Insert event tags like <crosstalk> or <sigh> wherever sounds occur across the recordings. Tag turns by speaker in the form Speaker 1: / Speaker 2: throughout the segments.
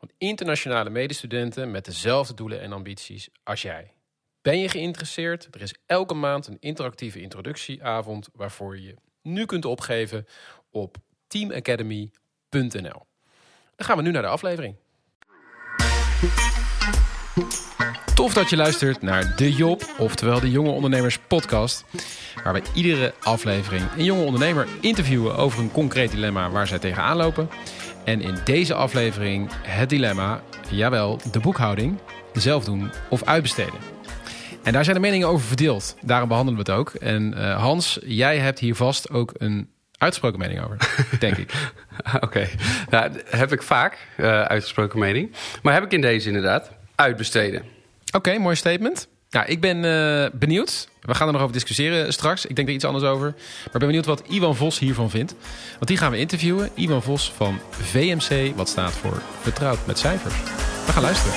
Speaker 1: van internationale medestudenten met dezelfde doelen en ambities als jij. Ben je geïnteresseerd? Er is elke maand een interactieve introductieavond waarvoor je nu kunt opgeven op teamacademy.nl. Dan gaan we nu naar de aflevering. Tof dat je luistert naar De Job, oftewel de Jonge Ondernemers Podcast. Waar iedere aflevering een jonge ondernemer interviewen over een concreet dilemma waar zij tegenaan lopen. En in deze aflevering het dilemma, jawel, de boekhouding, zelf doen of uitbesteden. En daar zijn de meningen over verdeeld. Daarom behandelen we het ook. En uh, Hans, jij hebt hier vast ook een uitgesproken mening over, <laughs> denk ik.
Speaker 2: Oké, nou, heb ik vaak uh, uitgesproken mening. Maar heb ik in deze inderdaad uitbesteden.
Speaker 1: Oké, mooi statement. Ja, ik ben uh, benieuwd. We gaan er nog over discussiëren straks. Ik denk er iets anders over. Maar ik ben benieuwd wat Iwan Vos hiervan vindt. Want die gaan we interviewen. Iwan Vos van VMC, wat staat voor Vertrouwd met Cijfers. We gaan luisteren.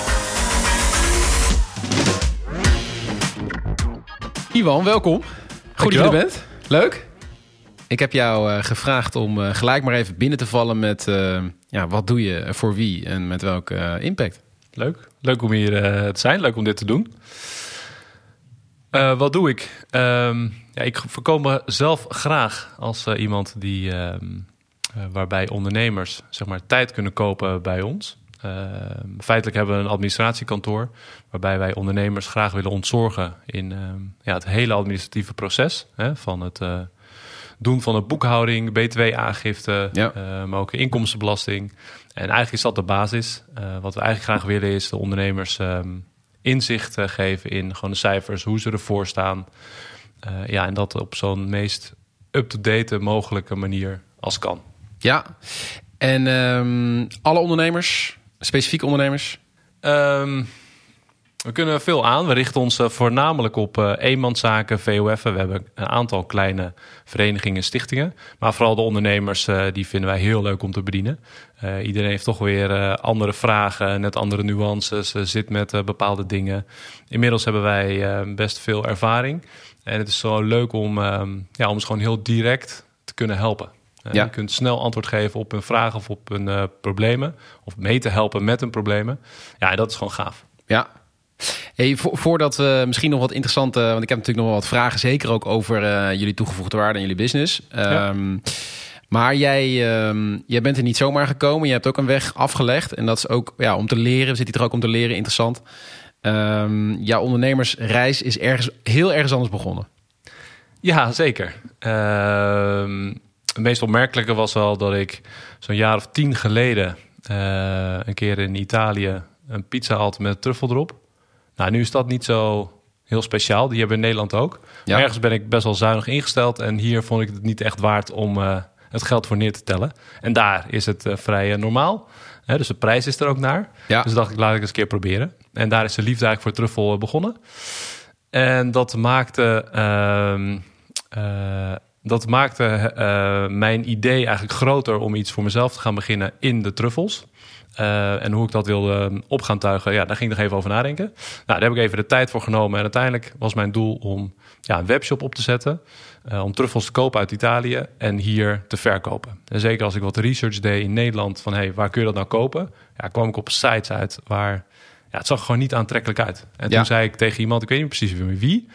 Speaker 1: Iwan, welkom. Goed dat je er bent. Leuk. Ik heb jou uh, gevraagd om uh, gelijk maar even binnen te vallen met... Uh, ja, wat doe je voor wie en met welke impact?
Speaker 3: Leuk. Leuk om hier te zijn. Leuk om dit te doen. Uh, wat doe ik? Um, ja, ik verkoop mezelf graag als uh, iemand die, um, uh, waarbij ondernemers zeg maar, tijd kunnen kopen bij ons. Ehm, feitelijk hebben we een administratiekantoor waarbij wij ondernemers graag willen ontzorgen in ja, het hele administratieve proces. Hè, van het doen van de boekhouding, btw-aangifte, ja. maar ook inkomstenbelasting. En eigenlijk is dat de basis. wat we eigenlijk graag willen is de ondernemers inzicht geven in gewoon de cijfers, hoe ze ervoor staan. Uh, ja, en dat op zo'n meest up-to-date mogelijke manier als kan.
Speaker 1: Ja, en um, alle ondernemers, specifieke ondernemers?
Speaker 3: Um, we kunnen veel aan. We richten ons voornamelijk op uh, eenmanszaken, VOF'en. We hebben een aantal kleine verenigingen en stichtingen. Maar vooral de ondernemers, uh, die vinden wij heel leuk om te bedienen. Uh, iedereen heeft toch weer andere vragen, net andere nuances, zit met bepaalde dingen. Inmiddels hebben wij best veel ervaring. En het is zo leuk om, ja, om ons gewoon heel direct te kunnen helpen. Ja. Je kunt snel antwoord geven op een vraag of op een problemen. Of mee te helpen met een problemen. Ja, dat is gewoon gaaf.
Speaker 1: Ja, Hey, voordat we misschien nog wat interessante, want ik heb natuurlijk nog wel wat vragen, zeker ook over uh, jullie toegevoegde waarde en jullie business. Ja. Um, maar jij, um, jij bent er niet zomaar gekomen. Je hebt ook een weg afgelegd. En dat is ook ja, om te leren. Zit hier er ook om te leren. Interessant. Um, jouw ondernemersreis is ergens heel ergens anders begonnen.
Speaker 3: Ja, zeker. het meest opmerkelijke was wel dat ik zo'n jaar of tien geleden uh, een keer in Italië een pizza had met truffel erop. Nou, nu is dat niet zo heel speciaal. Die hebben we in Nederland ook. Ja. Ergens ben ik best wel zuinig ingesteld. En hier vond ik het niet echt waard om uh, het geld voor neer te tellen. En daar is het uh, vrij uh, normaal. Hè, dus de prijs is er ook naar. Ja. Dus dacht ik, laat ik eens een keer proberen. En daar is de liefde eigenlijk voor truffel begonnen. En dat maakte... Ehm, dat maakte mijn idee eigenlijk groter om iets voor mezelf te gaan beginnen in de truffels. Uh, en hoe ik dat wilde op gaan tuigen, ja, daar ging ik nog even over nadenken. Nou, daar heb ik even de tijd voor genomen. En uiteindelijk was mijn doel om ja, een webshop op te zetten. Uh, om truffels te kopen uit Italië en hier te verkopen. En zeker als ik wat research deed in Nederland van hey, waar kun je dat nou kopen? Ja, kwam ik op sites uit waar ja, het zag gewoon niet aantrekkelijk uit. En toen zei ik tegen iemand, ik weet niet precies wie,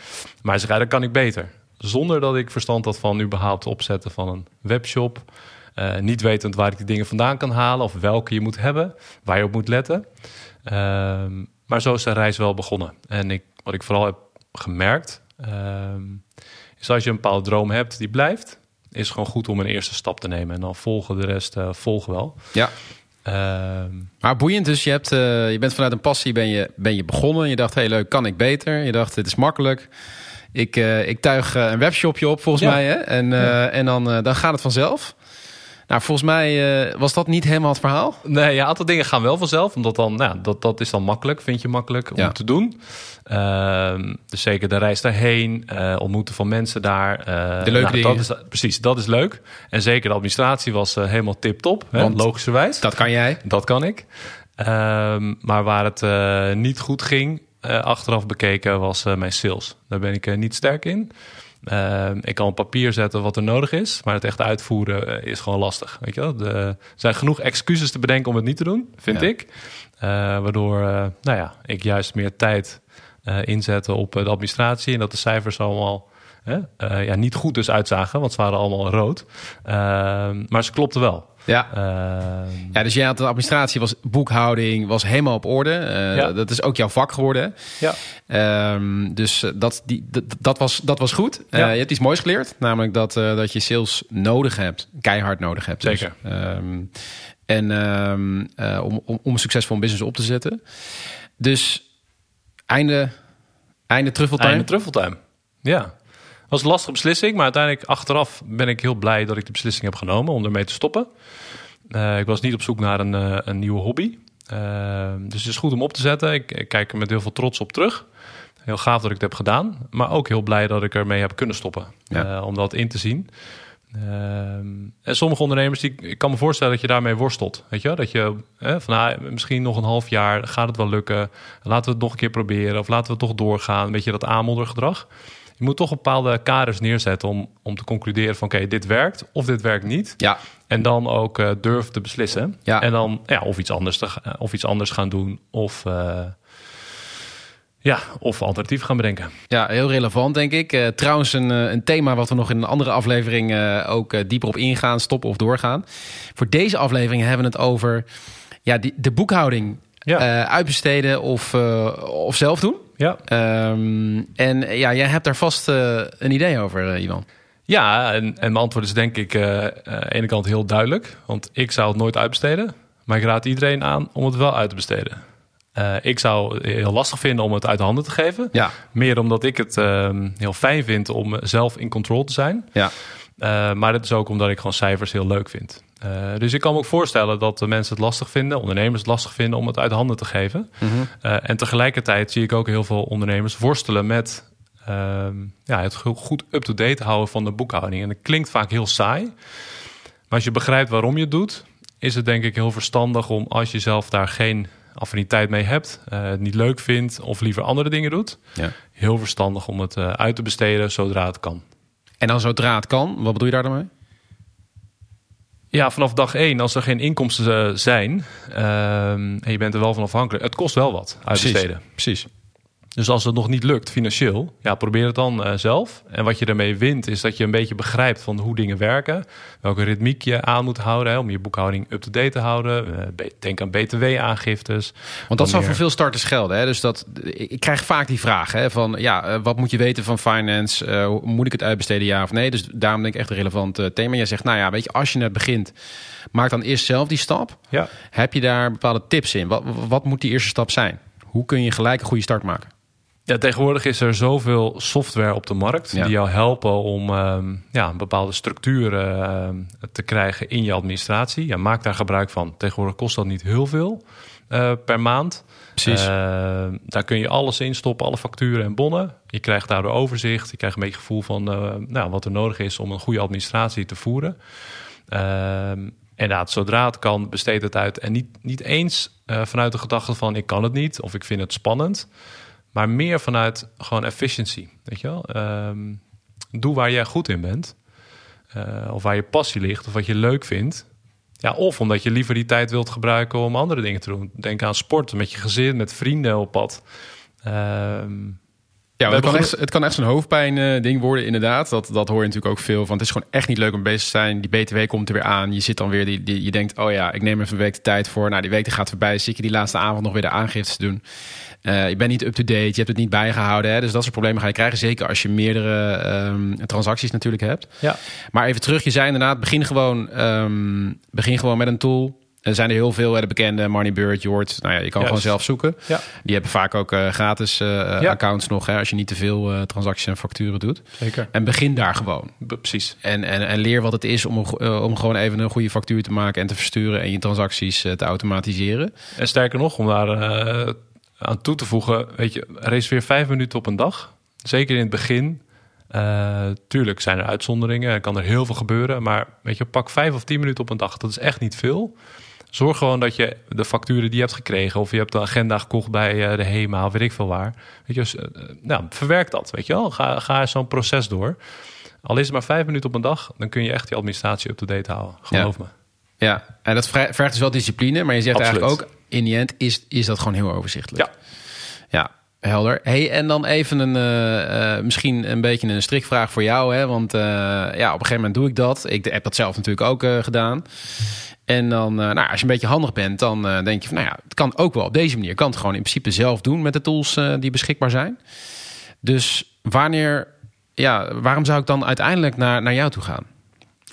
Speaker 3: maar hij zei, dat kan ik beter. Zonder dat ik verstand had van überhaupt opzetten van een webshop. Uh, niet wetend waar ik die dingen vandaan kan halen of welke je moet hebben, waar je op moet letten. Uh, maar zo is de reis wel begonnen. En ik, wat ik vooral heb gemerkt, uh, is als je een bepaalde droom hebt die blijft, is gewoon goed om een eerste stap te nemen. En dan volgen de rest uh, volgen wel.
Speaker 1: Ja. Ehm, maar boeiend, dus je, hebt, uh, je bent vanuit een passie ben je, ben je begonnen. Je dacht, hey leuk, kan ik beter? Je dacht, dit is makkelijk. Ik, ik tuig een webshopje op volgens ja. mij. Hè? En, ja. en dan, dan gaat het vanzelf. Nou, volgens mij eh, was dat niet helemaal het verhaal.
Speaker 3: Nee, ja, een aantal dingen gaan wel vanzelf. Omdat dan, nou, dat, dat is dan makkelijk, vind je makkelijk om
Speaker 1: Ja.
Speaker 3: te doen. Ehm, dus zeker de reis daarheen, eh, ontmoeten van mensen daar. eh,
Speaker 1: De leuke
Speaker 3: nou,
Speaker 1: dingen.
Speaker 3: Dat is, precies, dat is leuk. En zeker de administratie was helemaal tip-top, logischerwijs.
Speaker 1: Dat kan jij.
Speaker 3: Dat kan ik. Ehm, maar waar het niet goed ging, achteraf bekeken, was mijn sales. Daar ben ik niet sterk in. Ehm, ik kan op papier zetten wat er nodig is, maar het echt uitvoeren eh, is gewoon lastig. Weet je wel? De- er zijn genoeg excuses te bedenken om het niet te doen, vind
Speaker 1: Ja.
Speaker 3: ik. Eh, waardoor eh, nou ja, ik juist meer tijd inzette op de administratie en dat de cijfers allemaal ja, niet goed dus uitzagen, want ze waren allemaal rood. Ehm, maar ze klopten wel.
Speaker 1: Ja.
Speaker 3: Ehm,
Speaker 1: Ja, dus jij had de administratie, was boekhouding, was helemaal op orde. Eh,
Speaker 3: Ja.
Speaker 1: Dat is ook jouw vak geworden.
Speaker 3: ja.
Speaker 1: Ehm, dus eh, dat, die, dat, dat, was, dat was goed. Eh,
Speaker 3: Ja.
Speaker 1: je hebt iets moois geleerd. Namelijk dat, dat je sales nodig hebt. Keihard nodig hebt. dus.
Speaker 3: Zeker.
Speaker 1: Ehm, en om, om, om een succesvol business op te zetten. Dus einde, einde truffeltime.
Speaker 3: Einde truffeltime. Ja. Was een lastige beslissing, maar uiteindelijk achteraf ben ik heel blij dat ik de beslissing heb genomen om ermee te stoppen. Eh, ik was niet op zoek naar een, eh, een nieuwe hobby. Eh, dus het is goed om op te zetten. Ik, ik kijk er met heel veel trots op terug. Heel gaaf dat ik het heb gedaan, maar ook heel blij dat ik ermee heb kunnen stoppen.
Speaker 1: Ja.
Speaker 3: Om dat in te zien. En sommige ondernemers, die, ik kan me voorstellen dat je daarmee worstelt. Weet je, dat je van ah, misschien nog een half jaar gaat het wel lukken. Laten we het nog een keer proberen of laten we toch doorgaan. Een beetje dat aanmoddergedrag. Je moet toch bepaalde kaders neerzetten om, om te concluderen van oké, dit werkt of dit werkt niet.
Speaker 1: Ja,
Speaker 3: En dan ook eh durven te beslissen.
Speaker 1: Ja.
Speaker 3: En dan ja, of, iets anders te, ga- of iets anders gaan doen of, eh, ja, of alternatief gaan bedenken.
Speaker 1: Ja, heel relevant denk ik. Eh, trouwens, een, eh, een thema wat we nog in een andere aflevering eh, ook eh, dieper op ingaan, stoppen of doorgaan. Voor deze aflevering hebben we het over ja, die, de boekhouding
Speaker 3: Ja.
Speaker 1: eh, uitbesteden of, eh, of zelf doen.
Speaker 3: Ja.
Speaker 1: Ehm, en eh, ja, jij hebt daar vast eh, een idee over, eh, Ivan.
Speaker 3: Ja, en, en mijn antwoord is denk ik aan de ene kant heel duidelijk. Want ik zou het nooit uitbesteden. Maar ik raad iedereen aan om het wel uit te besteden. Ik zou het heel lastig vinden om het uit de handen te geven.
Speaker 1: Ja,
Speaker 3: Meer omdat ik het ehm, heel fijn vind om zelf in control te zijn.
Speaker 1: ja.
Speaker 3: Maar het is ook omdat ik gewoon cijfers heel leuk vind. Eh, dus ik kan me ook voorstellen dat de mensen het lastig vinden, ondernemers het lastig vinden om het uit handen te geven. Eh, en tegelijkertijd zie ik ook heel veel ondernemers worstelen met ehm, ja, het go- goed up-to-date houden van de boekhouding. En dat klinkt vaak heel saai. Maar als je begrijpt waarom je het doet, is het denk ik heel verstandig om als je zelf daar geen affiniteit mee hebt, eh, het niet leuk vindt of liever andere dingen doet,
Speaker 1: ja.
Speaker 3: heel verstandig om het uit te besteden zodra het kan.
Speaker 1: En dan zodra het kan, wat bedoel je daar dan mee?
Speaker 3: Ja, vanaf dag één, als er geen inkomsten eh, zijn ehm, en je bent er wel van afhankelijk, het kost wel wat uitbesteden.
Speaker 1: Precies.
Speaker 3: Dus als het nog niet lukt financieel, ja, probeer het dan eh, zelf. En wat je ermee wint, is dat je een beetje begrijpt van hoe dingen werken. Welke ritmiek je aan moet houden hè, om je boekhouding up-to-date te houden. Eh, denk aan btw-aangiftes.
Speaker 1: Want dat zal voor veel starters gelden. Hè? Dus dat, ik krijg vaak die vraag hè, van ja, eh, wat moet je weten van finance? Moet ik het uitbesteden, ja of nee? Dus daarom denk ik echt een relevant thema. Jij zegt, nou ja, weet je, als je net begint, maak dan eerst zelf die stap.
Speaker 3: Ja.
Speaker 1: Heb je daar bepaalde tips in? Wat, wat moet die eerste stap zijn? Hoe kun je gelijk een goede start maken?
Speaker 3: Ja, tegenwoordig is er zoveel software op de markt
Speaker 1: Ja.
Speaker 3: die jou helpen om ehm, ja, een bepaalde structuur ehm, te krijgen in je administratie. Ja, maak daar gebruik van. Tegenwoordig kost dat niet heel veel eh, per maand.
Speaker 1: Precies.
Speaker 3: Ehm, daar kun je alles in stoppen, alle facturen en bonnen. Je krijgt daardoor overzicht. Je krijgt een beetje gevoel van eh, nou, wat er nodig is om een goede administratie te voeren. Inderdaad, zodra het kan, besteed het uit. En niet, niet eens eh, vanuit de gedachte van ik kan het niet of ik vind het spannend. Maar meer vanuit gewoon efficiency. Weet je wel? Ehm, doe waar jij goed in bent. Eh, of waar je passie ligt. Of wat je leuk vindt. Ja, of omdat je liever die tijd wilt gebruiken om andere dingen te doen. Denk aan sporten met je gezin, met vrienden op pad. Ehm,
Speaker 1: Ja, het kan, echt, het kan echt zo'n hoofdpijn eh, ding worden, inderdaad. Dat, dat hoor je natuurlijk ook veel. Want het is gewoon echt niet leuk om bezig te zijn. Die BTW komt er weer aan. Je zit dan weer, die, die, je denkt, oh ja, ik neem even een week de tijd voor. Nou, die week die gaat voorbij. Zit je die laatste avond nog weer de aangiftes te doen. Eh je bent niet up-to-date, je hebt het niet bijgehouden. Hè? Dus dat soort problemen ga je krijgen. Zeker als je meerdere ehm, transacties natuurlijk hebt.
Speaker 3: ja.
Speaker 1: Maar even terug, je zei inderdaad, begin gewoon, ehm, begin gewoon met een tool. Er zijn er heel veel, de bekende Money Bird, Jord. Nou ja, je kan gewoon zelf zoeken.
Speaker 3: Ja.
Speaker 1: Die hebben vaak ook eh, gratis eh,
Speaker 3: Ja.
Speaker 1: accounts nog, hè, als je niet te veel eh, transacties en facturen doet.
Speaker 3: Zeker.
Speaker 1: En begin daar gewoon.
Speaker 3: Precies.
Speaker 1: En, en, en leer wat het is om, eh, om gewoon even een goede factuur te maken en te versturen en je transacties eh, te automatiseren.
Speaker 3: En sterker nog, om daar eh, aan toe te voegen, weet je, reserveer vijf minuten op een dag. Zeker in het begin. Eh, tuurlijk zijn er uitzonderingen en kan er heel veel gebeuren. Maar weet je, pak vijf of tien minuten op een dag. Dat is echt niet veel. Zorg gewoon dat je de facturen die je hebt gekregen... of je hebt de agenda gekocht bij eh, de HEMA of weet ik veel waar. Weet je, dus, eh, nou, verwerk dat, weet je wel. Ga, ga zo'n proces door. Al is het maar vijf minuten op een dag... dan kun je echt die administratie up-to-date houden. Geloof me.
Speaker 1: Ja, en dat vergt dus wel discipline, maar je zegt
Speaker 3: Absoluut.
Speaker 1: eigenlijk ook, in die end is, is dat gewoon heel overzichtelijk.
Speaker 3: Ja.
Speaker 1: Ja, helder. Hey, en dan even een, eh, eh, misschien een beetje een strikvraag voor jou, hè? want eh, ja, op een gegeven moment doe ik dat. Ik heb dat zelf natuurlijk ook gedaan. En dan, nou, als je een beetje handig bent, dan denk je van, nou ja, het kan ook wel op deze manier. Kan het gewoon in principe zelf doen met de tools die beschikbaar zijn. Dus wanneer, ja, waarom zou ik dan uiteindelijk naar, naar jou toe gaan?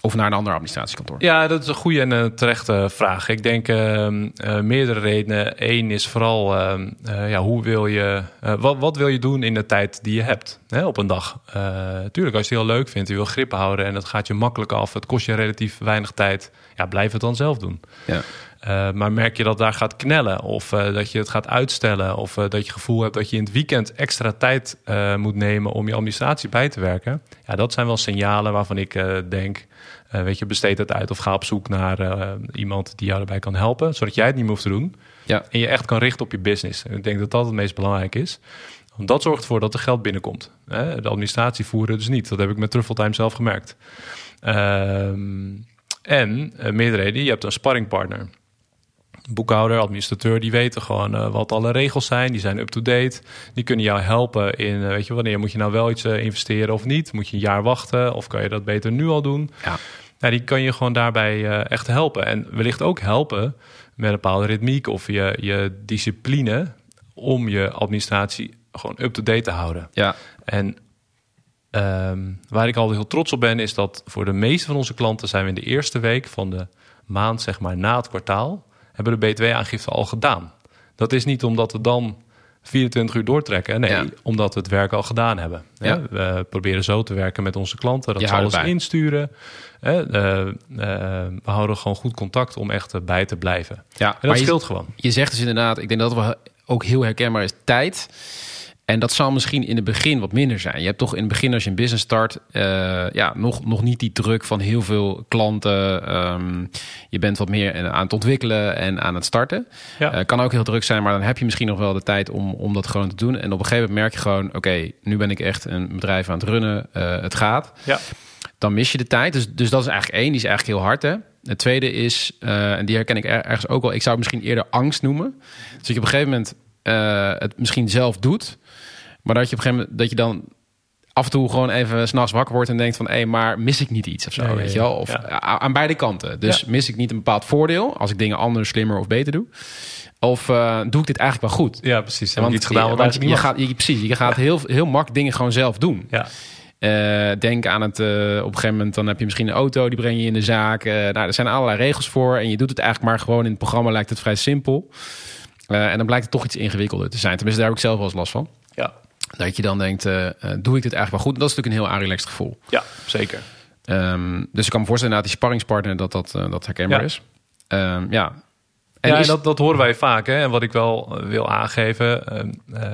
Speaker 1: Of naar een ander administratiekantoor?
Speaker 3: Ja, dat is een goede en een terechte vraag. Ik denk ehm, eh, meerdere redenen. Eén is vooral, ehm, eh, ja, hoe wil je, eh, wat, wat wil je doen in de tijd die je hebt hè, op een dag? Tuurlijk, als je het heel leuk vindt, je wil grip houden en dat gaat je makkelijk af. Het kost je relatief weinig tijd. Ja, blijf het dan zelf doen.
Speaker 1: Ja.
Speaker 3: Eh, maar merk je dat daar gaat knellen of eh, dat je het gaat uitstellen of eh, dat je gevoel hebt dat je in het weekend extra tijd moet nemen om je administratie bij te werken. Ja, dat zijn wel signalen waarvan ik denk, weet je, besteed het uit of ga op zoek naar iemand die jou erbij kan helpen, zodat jij het niet meer hoeft te doen
Speaker 1: Ja.
Speaker 3: en je echt kan richten op je business. En ik denk dat dat het meest belangrijk is. Want dat zorgt ervoor dat er geld binnenkomt. Hè? De administratie voeren dus niet. Dat heb ik met Truffletime zelf gemerkt. Ehm, en meerdere reden, je hebt een sparringpartner. Boekhouder, administrateur, die weten gewoon uh, wat alle regels zijn. Die zijn up-to-date. Die kunnen jou helpen in, uh, weet je, wanneer moet je nou wel iets uh, investeren of niet? Moet je een jaar wachten of kan je dat beter nu al doen?
Speaker 1: Ja.
Speaker 3: Nou, die kan je gewoon daarbij echt helpen. En wellicht ook helpen met een bepaalde ritmiek of je, je discipline om je administratie gewoon up-to-date te houden.
Speaker 1: Ja.
Speaker 3: En um, waar ik altijd heel trots op ben, is dat voor de meeste van onze klanten zijn we in de eerste week van de maand, zeg maar na het kwartaal, hebben de BTW-aangifte al gedaan. Dat is niet omdat we dan 24 uur doortrekken. Nee, ja. omdat we het werk al gedaan hebben.
Speaker 1: Ja.
Speaker 3: We proberen zo te werken met onze klanten. Dat
Speaker 1: Je
Speaker 3: ze alles insturen. Uh, uh, we houden gewoon goed contact om echt bij te blijven.
Speaker 1: Ja,
Speaker 3: en dat
Speaker 1: je,
Speaker 3: scheelt gewoon.
Speaker 1: Je zegt dus inderdaad, ik denk dat het ook heel herkenbaar is, tijd. En dat zal misschien in het begin wat minder zijn. Je hebt toch in het begin als je een business start, uh, ja, nog, nog niet die druk van heel veel klanten. Um, je bent wat meer aan het ontwikkelen en aan het starten.
Speaker 3: Ja.
Speaker 1: Uh, kan ook heel druk zijn, maar dan heb je misschien nog wel de tijd om, om dat gewoon te doen. En op een gegeven moment merk je gewoon, oké, okay, nu ben ik echt een bedrijf aan het runnen. Uh, het gaat.
Speaker 3: Ja.
Speaker 1: Dan mis je de tijd. Dus, dus dat is eigenlijk één. Die is eigenlijk heel hard, hè. Het tweede is, en die herken ik ergens ook wel. Ik zou het misschien eerder angst noemen. Dus dat je op een gegeven moment het misschien zelf doet. Maar dat je op een gegeven moment dat je dan af en toe gewoon even s'nachts wakker wordt en denkt van hé, hey, maar mis ik niet iets of zo, weet je wel? Of
Speaker 3: ja.
Speaker 1: aan beide kanten. Dus
Speaker 3: Ja.
Speaker 1: mis ik niet een bepaald voordeel als ik dingen anders, slimmer of beter doe? Of uh, doe ik dit eigenlijk wel goed?
Speaker 3: Ja, precies. Heb
Speaker 1: Want
Speaker 3: iets gedaan wat eigenlijk
Speaker 1: je gaat, je, precies, je gaat heel, heel mak dingen gewoon zelf doen.
Speaker 3: Ja.
Speaker 1: Uh, denk aan het, uh, op een gegeven moment dan heb je misschien een auto, die breng je in de zaak. Nou, er zijn allerlei regels voor en je doet het eigenlijk maar gewoon in het programma lijkt het vrij simpel. En dan blijkt het toch iets ingewikkelder te zijn. Tenminste, daar heb ik zelf wel eens last van. Dat je dan denkt, uh, doe ik dit eigenlijk wel goed? Dat is natuurlijk een heel aanrelaxed gevoel.
Speaker 3: Ja, zeker.
Speaker 1: Um, dus ik kan me voorstellen dat die sparringspartner dat dat, uh, dat herkenbaar
Speaker 3: Ja.
Speaker 1: is. Um, ja.
Speaker 3: En ja,
Speaker 1: is-
Speaker 3: dat, dat horen wij vaak. Hè? En wat ik wel eh, wil aangeven, eh,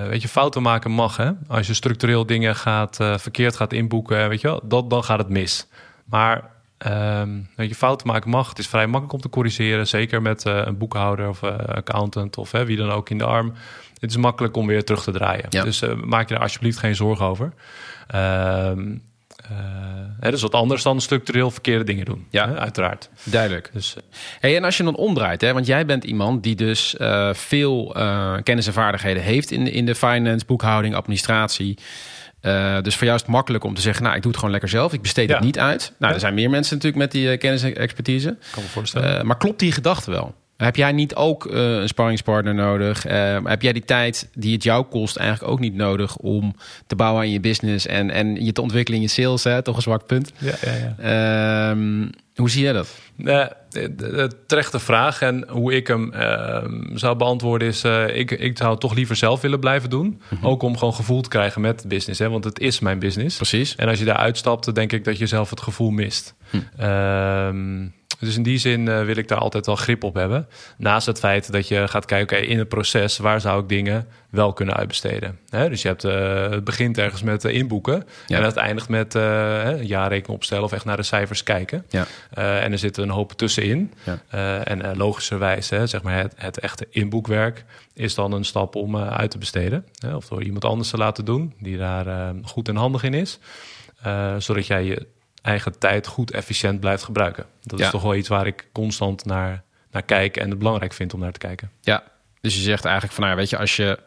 Speaker 3: eh, weet je, fouten maken mag. Hè? Als je structureel dingen gaat, eh, verkeerd gaat inboeken, weet je wel, dat, dan gaat het mis. Maar ehm, weet je, fouten maken mag. Het is vrij makkelijk om te corrigeren. Zeker met eh, een boekhouder of eh, accountant of hè, wie dan ook in de arm. Het is makkelijk om weer terug te draaien.
Speaker 1: Ja.
Speaker 3: Dus eh, maak je daar alsjeblieft geen zorgen over. Hè, dat is wat anders dan structureel verkeerde dingen doen.
Speaker 1: Ja.
Speaker 3: hè, uiteraard.
Speaker 1: Duidelijk.
Speaker 3: Dus eh,
Speaker 1: Hey, en als je dan omdraait, hè, want jij bent iemand die dus veel kennis en vaardigheden heeft in, in de finance, boekhouding, administratie. Dus voor jou is het makkelijk om te zeggen, nou, ik doe het gewoon lekker zelf. Ik besteed
Speaker 3: Ja.
Speaker 1: het niet uit. Nou,
Speaker 3: Ja.
Speaker 1: er zijn meer mensen natuurlijk met die kennis en expertise.
Speaker 3: kan me voorstellen.
Speaker 1: Maar klopt die gedachte wel? Heb jij niet ook eh, een sparringspartner nodig? Eh, heb jij die tijd die het jou kost eigenlijk ook niet nodig om te bouwen aan je business en, en je te ontwikkelen in je sales? Hè? Toch een zwak punt.
Speaker 3: Ja, ja, ja.
Speaker 1: Ehm, hoe zie jij dat?
Speaker 3: De terechte vraag. En hoe ik hem ehm, zou beantwoorden is... eh, ik, ik zou het toch liever zelf willen blijven doen. Ook om gewoon gevoel te krijgen met business. Hè? Want het is mijn business.
Speaker 1: Precies.
Speaker 3: En als je daar uitstapt, dan denk ik dat je zelf het gevoel mist. Ehm, dus in die zin eh, wil ik daar altijd wel grip op hebben. Naast het feit dat je gaat kijken, in het proces, waar zou ik dingen wel kunnen uitbesteden? Hè? Dus je hebt, eh, het begint ergens met eh, inboeken.
Speaker 1: Ja.
Speaker 3: En het eindigt met jaarrekening opstellen of echt naar de cijfers kijken.
Speaker 1: Ja.
Speaker 3: En er zit een hoop tussenin.
Speaker 1: Ja.
Speaker 3: En logischerwijs, hè, zeg maar het, het echte inboekwerk is dan een stap om uit te besteden. Hè, of door iemand anders te laten doen, die daar goed en handig in is. Zodat jij je eigen tijd goed efficiënt blijft gebruiken. Dat
Speaker 1: Ja.
Speaker 3: is toch wel iets waar ik constant naar, naar kijk en het belangrijk vind om naar te kijken.
Speaker 1: Ja, dus je zegt eigenlijk van, nou, weet je, als je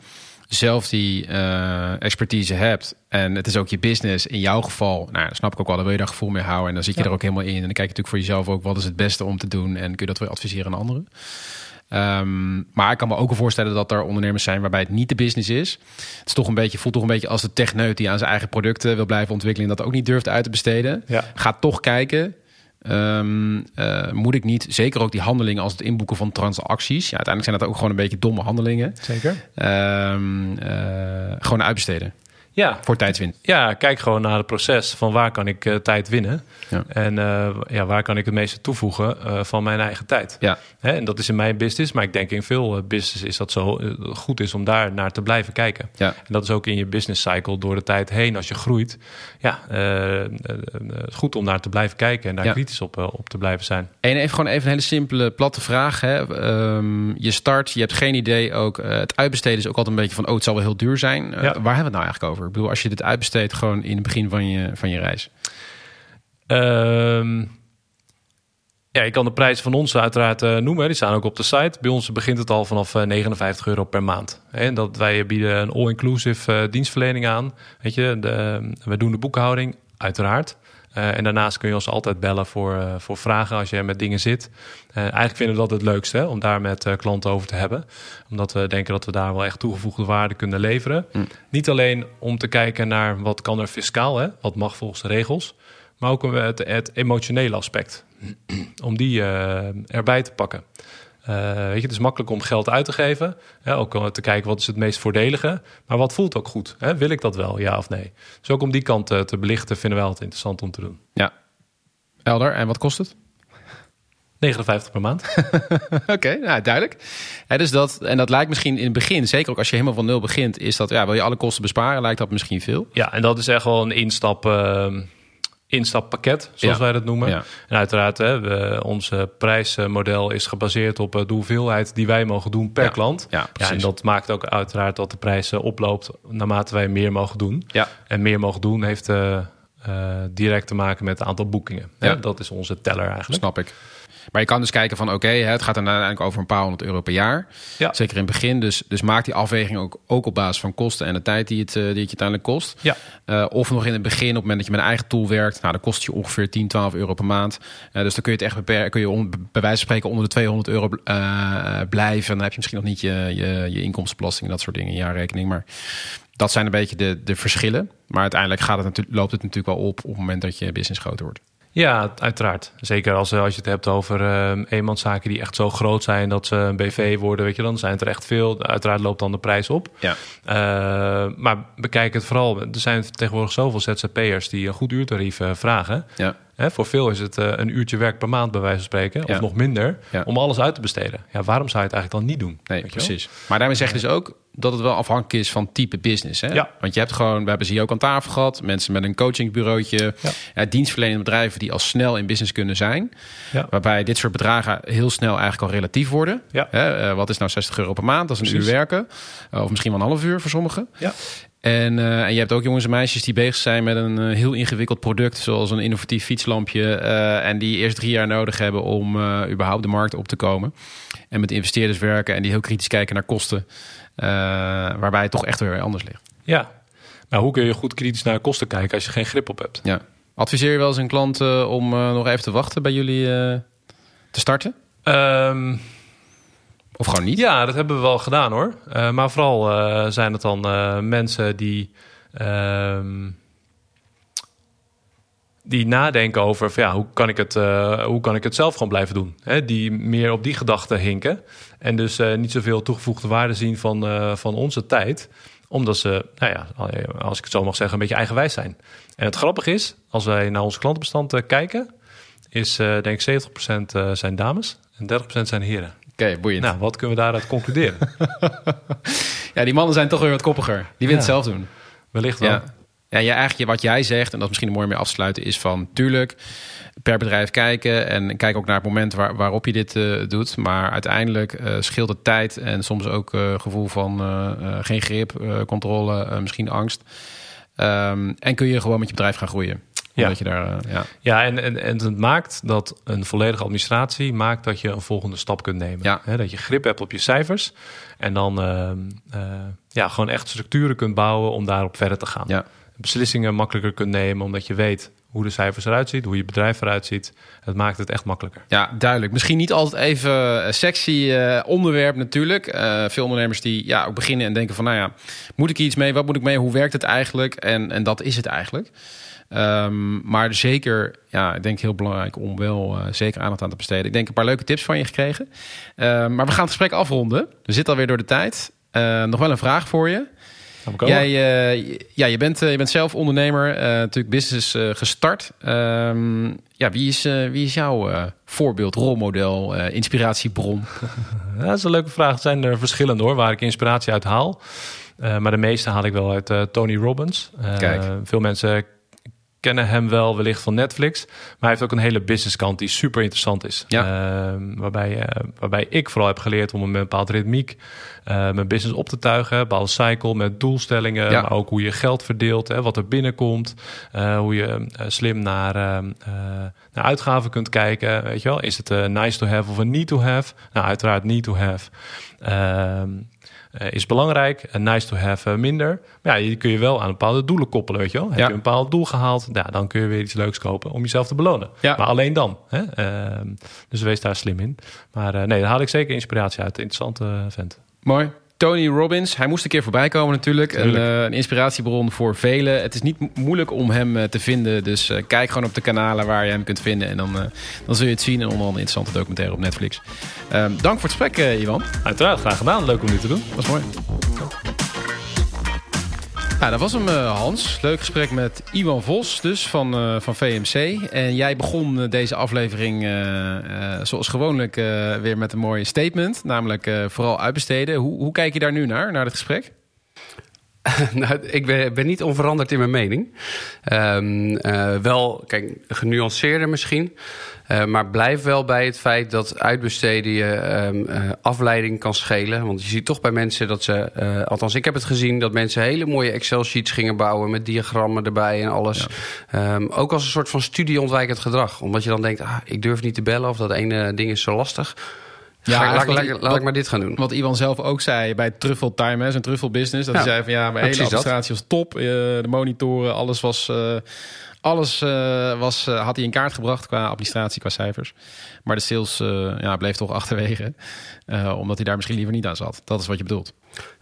Speaker 1: zelf die eh, expertise hebt en het is ook je business, in jouw geval, nou, snap ik ook wel, dan wil je daar gevoel mee houden en dan zit je
Speaker 3: Ja.
Speaker 1: er ook helemaal in en dan kijk je natuurlijk voor jezelf ook wat is het beste om te doen en kun je dat weer adviseren aan anderen. Ehm, maar ik kan me ook wel voorstellen dat er ondernemers zijn waarbij het niet de business is. Het is toch een beetje, voelt toch een beetje als de techneut die aan zijn eigen producten wil blijven ontwikkelen en dat ook niet durft uit te besteden.
Speaker 3: Ja.
Speaker 1: Ga toch kijken. Ehm, eh, moet ik niet, zeker ook die handelingen als het inboeken van transacties. Ja, uiteindelijk zijn dat ook gewoon een beetje domme handelingen.
Speaker 3: Zeker.
Speaker 1: Ehm, eh, gewoon uitbesteden
Speaker 3: Ja,
Speaker 1: voor tijdswinst.
Speaker 3: ja, kijk gewoon naar het proces van waar kan ik eh, tijd winnen.
Speaker 1: Ja.
Speaker 3: En eh, ja, waar kan ik het meeste toevoegen eh, van mijn eigen tijd.
Speaker 1: Ja,
Speaker 3: Hè, en dat is in mijn business, maar ik denk in veel business is dat zo goed is om daar naar te blijven kijken.
Speaker 1: ja.
Speaker 3: En dat is ook in je business cycle door de tijd heen als je groeit. Ja, goed om naar te blijven kijken en daar
Speaker 1: Ja.
Speaker 3: kritisch op, op te blijven zijn.
Speaker 1: En even gewoon even een hele simpele, platte vraag. Hè. Ehm, je start, je hebt geen idee ook. het uitbesteden is ook altijd een beetje van, oh, het zal wel heel duur zijn. Waar hebben we het nou eigenlijk over? Ik bedoel, als je dit uitbesteedt gewoon in het begin van je, van je reis.
Speaker 3: Ehm, ja, ik kan de prijzen van ons uiteraard eh, noemen. Die staan ook op de site. Bij ons begint het al vanaf eh, 59 euro per maand. En dat wij bieden een all-inclusive eh, dienstverlening aan. Weet je, de, wij doen de boekhouding, uiteraard. Eh, en daarnaast kun je ons altijd bellen voor, eh, voor vragen als je met dingen zit. Eh, eigenlijk vinden we dat het leukste hè, om daar met klanten over te hebben. Omdat we denken dat we daar wel echt toegevoegde waarde kunnen leveren. Niet alleen om te kijken naar wat kan er fiscaal, hè, wat mag volgens de regels. Maar ook het, het emotionele aspect. om die erbij te pakken. Eh, weet je, het is makkelijk om geld uit te geven. Hè, ook om te kijken wat is het meest voordelige. Maar wat voelt ook goed? Hè? Wil ik dat wel, ja of nee? Dus ook om die kant eh, te belichten vinden wij altijd interessant om te doen.
Speaker 1: Ja. Elder, en wat kost het?
Speaker 3: 59 per maand. <laughs>
Speaker 1: Oké, nou duidelijk. Hè, dus dat, en dat lijkt misschien in het begin, zeker ook als je helemaal van nul begint, is dat, ja, wil je alle kosten besparen, lijkt dat misschien veel.
Speaker 3: Ja, en dat is echt wel een instap, eh, instappakket, zoals
Speaker 1: Ja.
Speaker 3: wij dat noemen.
Speaker 1: Ja.
Speaker 3: En uiteraard, hè, we, onze prijsmodel is gebaseerd op eh, de hoeveelheid die wij mogen doen per
Speaker 1: Ja.
Speaker 3: klant.
Speaker 1: Ja,
Speaker 3: en dat maakt ook uiteraard dat de prijs eh, oploopt naarmate wij meer mogen doen.
Speaker 1: Ja.
Speaker 3: En meer mogen doen heeft eh, direct te maken met het aantal boekingen.
Speaker 1: Ja.
Speaker 3: Dat is onze teller eigenlijk.
Speaker 1: Snap ik. Maar je kan dus kijken van oké, het gaat dan uiteindelijk over een paar honderd euro per jaar.
Speaker 3: Ja.
Speaker 1: Zeker in het begin. Dus, dus maak die afweging ook, ook op basis van kosten en de tijd die het, eh, die het je uiteindelijk kost.
Speaker 3: Ja.
Speaker 1: Eh, of nog in het begin, op het moment dat je met een eigen tool werkt, nou, dan kost je ongeveer 10, 12 euro per maand. Eh, dus dan kun je het echt beperken, kun je on- bij wijze van spreken onder de 200 euro blijven. Dan heb je misschien nog niet je, je, je inkomstenbelasting en dat soort dingen in jaarrekening. Maar dat zijn een beetje de, de verschillen. Maar uiteindelijk gaat het natuurlijk, loopt het natuurlijk wel op op het moment dat je business groter wordt.
Speaker 3: Ja, uiteraard. Zeker als, eh, als je het hebt over eh, eenmanszaken die echt zo groot zijn dat ze een BV worden, weet je, dan zijn het er echt veel. Uiteraard loopt dan de prijs op.
Speaker 1: Ja.
Speaker 3: Eh, maar bekijk het vooral. Er zijn tegenwoordig zoveel ZZP'ers die een goed uurtarief eh, vragen.
Speaker 1: Ja.
Speaker 3: Hè, voor veel is het eh, een uurtje werk per maand, bij wijze van spreken,
Speaker 1: Ja.
Speaker 3: of nog minder,
Speaker 1: Ja.
Speaker 3: om alles uit te besteden. Ja, waarom zou je het eigenlijk dan niet doen?
Speaker 1: Nee, precies. Maar daarmee zeg je dus ook dat het wel afhankelijk is van type business. Hè?
Speaker 3: Ja.
Speaker 1: Want je hebt gewoon, we hebben ze hier ook aan tafel gehad, mensen met een coachingbureautje,
Speaker 3: Ja.
Speaker 1: dienstverlenende bedrijven die al snel in business kunnen zijn.
Speaker 3: Ja.
Speaker 1: Waarbij dit soort bedragen heel snel eigenlijk al relatief worden.
Speaker 3: Ja.
Speaker 1: Hè, eh, wat is nou 60 euro per maand? Dat is een
Speaker 3: Precies.
Speaker 1: uur werken. Eh, of misschien wel een half uur voor sommigen.
Speaker 3: Ja.
Speaker 1: En, eh, en je hebt ook jongens en meisjes die bezig zijn met een eh, heel ingewikkeld product, zoals een innovatief fietslampje. eh, en die eerst drie jaar nodig hebben om überhaupt de markt op te komen. En met investeerders werken en die heel kritisch kijken naar kosten. waarbij het toch echt weer anders ligt.
Speaker 3: Ja. Maar hoe kun je goed kritisch naar kosten kijken als je geen grip op hebt?
Speaker 1: Ja. Adviseer je wel eens een klant om nog even te wachten bij jullie te starten?
Speaker 3: Ehm,
Speaker 1: Of gewoon niet?
Speaker 3: Ja, dat hebben we wel gedaan hoor. Uh, maar vooral uh, zijn het dan uh, mensen die, ehm, die nadenken over ja, hoe, kan ik het, hoe kan ik het zelf gewoon blijven doen. Hè? Die meer op die gedachten hinken. En dus niet zoveel toegevoegde waarde zien van, van onze tijd omdat ze, nou ja, als ik het zo mag zeggen, een beetje eigenwijs zijn. En het grappige is, als wij naar ons klantenbestand kijken, is denk ik 70% zijn dames en 30% zijn heren.
Speaker 1: Oké, boeiend.
Speaker 3: Nou, wat kunnen we daaruit concluderen? <laughs>
Speaker 1: ja, die mannen zijn toch weer wat koppiger. Die willen het zelf doen.
Speaker 3: Wellicht wel.
Speaker 1: Ja. Ja, eigenlijk wat jij zegt, en dat is misschien mooi mee afsluiten, is van tuurlijk per bedrijf kijken en kijk ook naar het moment waar, waarop je dit uh, doet. Maar uiteindelijk uh, scheelt het tijd en soms ook uh, gevoel van geen grip, controle, misschien angst. Um, en kun je gewoon met je bedrijf gaan groeien.
Speaker 3: Ja,
Speaker 1: je daar, uh, ja.
Speaker 3: ja en, en, en het maakt dat een volledige administratie maakt dat je een volgende stap kunt nemen.
Speaker 1: Ja.
Speaker 3: He, dat je grip hebt op je cijfers en dan uh, uh, ja, gewoon echt structuren kunt bouwen om daarop verder te gaan.
Speaker 1: Ja.
Speaker 3: Beslissingen makkelijker kunt nemen omdat je weet hoe de cijfers eruit zien, hoe je bedrijf eruit ziet. Het maakt het echt makkelijker.
Speaker 1: Ja, duidelijk. Misschien niet altijd even sexy uh, onderwerp natuurlijk. Uh, veel ondernemers die ja, ook beginnen en denken van... nou ja, moet ik iets mee? Wat moet ik mee? Hoe werkt het eigenlijk? En, en dat is het eigenlijk. Um, maar zeker, ja, ik denk heel belangrijk om wel uh, zeker aandacht aan te besteden. Ik denk een paar leuke tips van je gekregen. Uh, maar we gaan het gesprek afronden. We zitten alweer door de tijd. Uh, nog wel een vraag voor je. Jij, ja, je, bent, je bent zelf ondernemer, natuurlijk business gestart. Um, ja, wie, is, wie is jouw voorbeeld, rolmodel, inspiratiebron? <laughs>
Speaker 3: dat is een leuke vraag. Het zijn er verschillende hoor, waar ik inspiratie uit haal. maar de meeste haal ik wel uit Tony Robbins.
Speaker 1: Kijk.
Speaker 3: Veel mensen kennen hem wel wellicht van Netflix. Maar hij heeft ook een hele businesskant die super interessant is.
Speaker 1: Ja.
Speaker 3: Uh, waarbij, uh, waarbij ik vooral heb geleerd om een bepaald ritmiek uh, mijn business op te tuigen. Een bepaalde cycle met doelstellingen.
Speaker 1: Ja.
Speaker 3: Maar ook hoe je geld verdeelt, hè, wat er binnenkomt. hoe je slim naar, naar uitgaven kunt kijken. Weet je wel? Is het een nice to have of een need to have? Nou, uiteraard need to have. Ehm, uh, is belangrijk. Nice to have uh, minder. Maar ja, die kun je wel aan bepaalde doelen koppelen, weet je wel. Heb
Speaker 1: Ja.
Speaker 3: je een bepaald doel gehaald, ja, dan kun je weer iets leuks kopen om jezelf te belonen.
Speaker 1: Ja.
Speaker 3: Maar alleen dan. Hè? Uh, dus wees daar slim in. Maar uh, nee, daar haal ik zeker inspiratie uit. Interessante vent.
Speaker 1: Mooi. Tony Robbins, hij moest een keer voorbij komen natuurlijk. Een, uh, een inspiratiebron voor velen. Het is niet mo- moeilijk om hem uh, te vinden. Dus uh, kijk gewoon op de kanalen waar je hem kunt vinden. En dan, dan zul je het zien. En onder andere een interessante documentaire op Netflix. Um, dank voor het gesprek, Iwan.
Speaker 3: Uiteraard, graag gedaan. Leuk om dit te doen.
Speaker 1: Was mooi. Dat was hem, uh, Hans. Leuk gesprek met Iwan Vos, dus van, uh, van VMC. En jij begon uh, deze aflevering, zoals gewoonlijk, weer met een mooi statement. Namelijk vooral uitbesteden. Hoe, hoe kijk je daar nu naar, naar het gesprek? <laughs>
Speaker 2: nou, ik ben, ben, niet onveranderd in mijn mening. Um, wel, kijk, genuanceerder misschien. Uh, maar blijf wel bij het feit dat uitbesteden je um, uh, afleiding kan schelen. Want je ziet toch bij mensen dat ze, uh, althans ik heb het gezien, dat mensen hele mooie Excel-sheets gingen bouwen met diagrammen erbij en alles. Ja. Um, ook als een soort van studieontwijkend gedrag. Omdat je dan denkt, ah, ik durf niet te bellen of dat ene ding is zo lastig. Ja, laat, laat, laat, laat ik maar dit gaan doen.
Speaker 1: Wat Iwan zelf ook zei bij Truffle Time, zijn Truffle Business. Dat ja. hij zei van ja, mijn hele administratie was top. de monitoren, alles was... Alles uh, was, uh, had hij in kaart gebracht qua administratie, qua cijfers. Maar de sales uh, ja, bleef toch achterwege. omdat hij daar misschien liever niet aan zat. Dat is wat je bedoelt.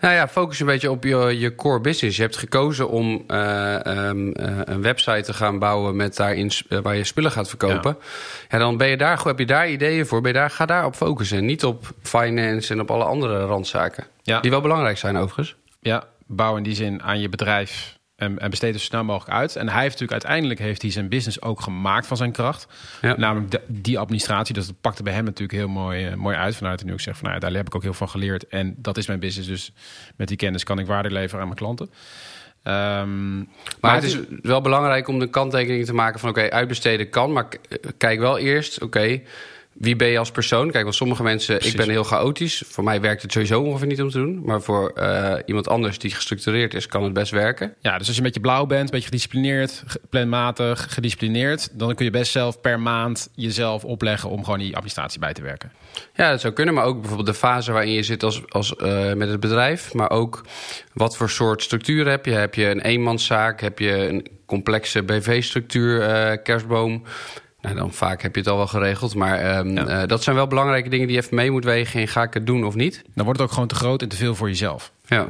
Speaker 2: Nou ja, focus een beetje op je, je core business. Je hebt gekozen om um, een website te gaan bouwen met daarin waar je spullen gaat verkopen. Ja. ja, dan ben je daar, heb je daar ideeën voor. Ben je daar, ga daar op focussen. Niet op finance en op alle andere randzaken.
Speaker 1: Ja.
Speaker 2: Die wel belangrijk zijn overigens.
Speaker 1: Ja, bouw in die zin aan je bedrijf en, en besteed het zo snel mogelijk uit. En hij heeft natuurlijk uiteindelijk heeft hij zijn business ook gemaakt van zijn kracht.
Speaker 2: Ja.
Speaker 1: Namelijk de, die administratie. Dus dat pakte bij hem natuurlijk heel mooi, uh, mooi uit. Vanuit hij nu ook zegt van nou, ja, daar heb ik ook heel van geleerd. En dat is mijn business. Dus met die kennis kan ik waarde leveren aan mijn klanten. Um,
Speaker 2: maar, maar, het is wel belangrijk om de kanttekening te maken van oké, okay, uitbesteden kan. Maar kijk wel eerst, oké. Okay, wie ben je als persoon? Kijk, want sommige mensen, Precies. ik ben heel chaotisch. Voor mij werkt het sowieso ongeveer niet om te doen. Maar voor uh, iemand anders die gestructureerd is, kan het best werken.
Speaker 1: Ja, dus als je een beetje blauw bent, een beetje gedisciplineerd, planmatig, gedisciplineerd, dan kun je best zelf per maand jezelf opleggen om gewoon die administratie bij te werken.
Speaker 2: Ja, dat zou kunnen. Maar ook bijvoorbeeld de fase waarin je zit als, als, uh, met het bedrijf. Maar ook wat voor soort structuur heb je? Heb je een eenmanszaak? Heb je een complexe BV-structuur, uh, kerstboom? Nou, dan vaak heb je het al wel geregeld. Maar ehm, eh, dat zijn wel belangrijke dingen die je even mee moet wegen. En ga ik het doen of niet?
Speaker 1: Dan wordt het ook gewoon te groot en te veel voor jezelf.
Speaker 2: Ja.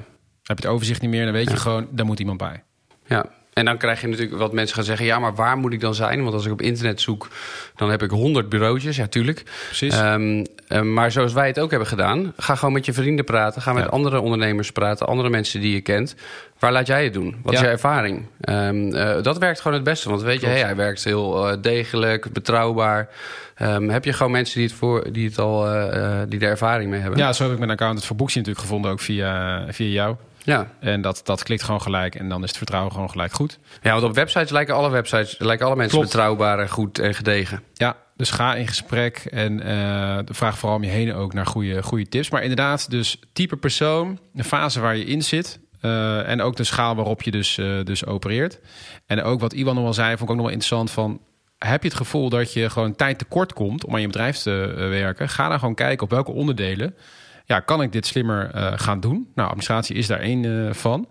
Speaker 1: Heb je het overzicht niet meer, dan weet je gewoon, daar moet iemand bij.
Speaker 2: Ja. En dan krijg je natuurlijk wat mensen gaan zeggen: ja, maar waar moet ik dan zijn? Want als ik op internet zoek, dan heb ik honderd bureautjes. Ja, tuurlijk.
Speaker 1: Precies.
Speaker 2: Ehm, eh, maar zoals wij het ook hebben gedaan, ga gewoon met je vrienden praten. Ga met
Speaker 1: Ja.
Speaker 2: andere ondernemers praten, andere mensen die je kent. Waar laat jij het doen? Wat is je ervaring? Ehm, eh, dat werkt gewoon het beste. Want weet je, hey, hij werkt heel eh, degelijk, betrouwbaar. Ehm, heb je gewoon mensen die het, voor, die het al eh, die er ervaring mee hebben?
Speaker 1: Ja, zo heb ik mijn accountant voor Boekje natuurlijk gevonden, ook via, via jou.
Speaker 2: ja.
Speaker 1: En dat, dat klikt gewoon gelijk en dan is het vertrouwen gewoon gelijk goed.
Speaker 2: Ja, want op websites lijken alle websites, lijken alle mensen
Speaker 1: Klopt.
Speaker 2: betrouwbaar en goed en gedegen.
Speaker 1: Ja, dus ga in gesprek en eh, vraag vooral om je heen ook naar goede, goede tips. Maar inderdaad, dus type persoon, de fase waar je in zit... eh, en ook de schaal waarop je dus, eh, dus opereert. En ook wat Iwan wel zei, vond ik ook nog wel interessant van... Heb je het gevoel dat je gewoon tijd tekort komt om aan je bedrijf te werken? Ga dan gewoon kijken op welke onderdelen ja, kan ik dit slimmer gaan doen? Nou, administratie is daar één van.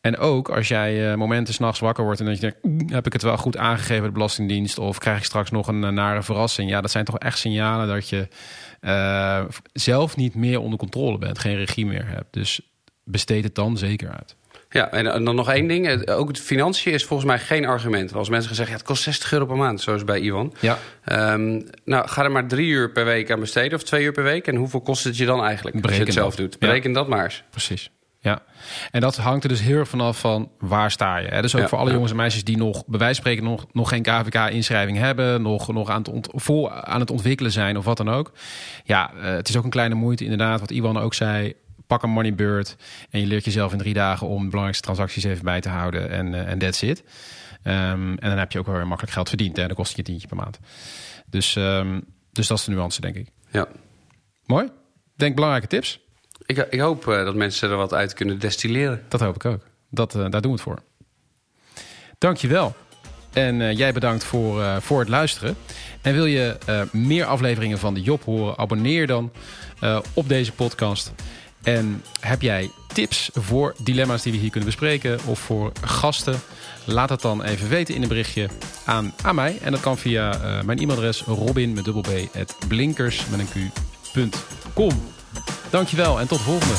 Speaker 1: En ook als jij eh, momenten s'nachts wakker wordt en dat je denkt, "Oeh, heb ik het wel goed aangegeven bij de Belastingdienst? Of krijg ik straks nog een eh, nare verrassing? Ja, dat zijn toch echt signalen dat je eh, zelf niet meer onder controle bent, geen regie meer hebt. Dus besteed het dan zeker uit.
Speaker 2: Ja, en, dan nog één ding. Ook het financiën is volgens mij geen argument. Als mensen zeggen, ja, het kost 60 euro per maand, zoals bij Iwan.
Speaker 1: Ja,
Speaker 2: Ehm, nou, ga er maar drie uur per week aan besteden of twee uur per week. En hoeveel kost het je dan eigenlijk als je
Speaker 1: Bereken
Speaker 2: het zelf
Speaker 1: dat.
Speaker 2: doet? Bereken dat maar eens.
Speaker 1: precies. Ja, en dat hangt er dus heel erg vanaf van waar sta je. Hè? Dus ook
Speaker 2: Ja,
Speaker 1: voor alle
Speaker 2: ja.
Speaker 1: jongens en meisjes die nog, bij wijze van spreken, nog, nog geen KVK-inschrijving hebben, nog, nog aan, het ont, vol aan het ontwikkelen zijn of wat dan ook. Ja, eh, het is ook een kleine moeite, inderdaad, wat Iwan ook zei. Pak een moneybird en je leert jezelf in drie dagen om de belangrijkste transacties even bij te houden. En en that's it. Ehm, en dan heb je ook wel weer makkelijk geld verdiend. Hè? Dan kost je tientje per maand. Dus, ehm, dus dat is de nuance, denk ik.
Speaker 2: Ja.
Speaker 1: Mooi. Denk belangrijke tips.
Speaker 2: Ik, ik hoop eh, dat mensen er wat uit kunnen destilleren.
Speaker 1: Dat hoop ik ook. Dat, eh, daar doen we het voor. Dankjewel. En eh, jij bedankt voor, voor het luisteren. En wil je meer afleveringen van de Job horen? Abonneer dan op deze podcast. En heb jij tips voor dilemma's die we hier kunnen bespreken of voor gasten? Laat het dan even weten in een berichtje aan, aan mij. En dat kan via mijn e-mailadres robin met dubbel b at blinkers met een q.com. Dankjewel en tot volgende.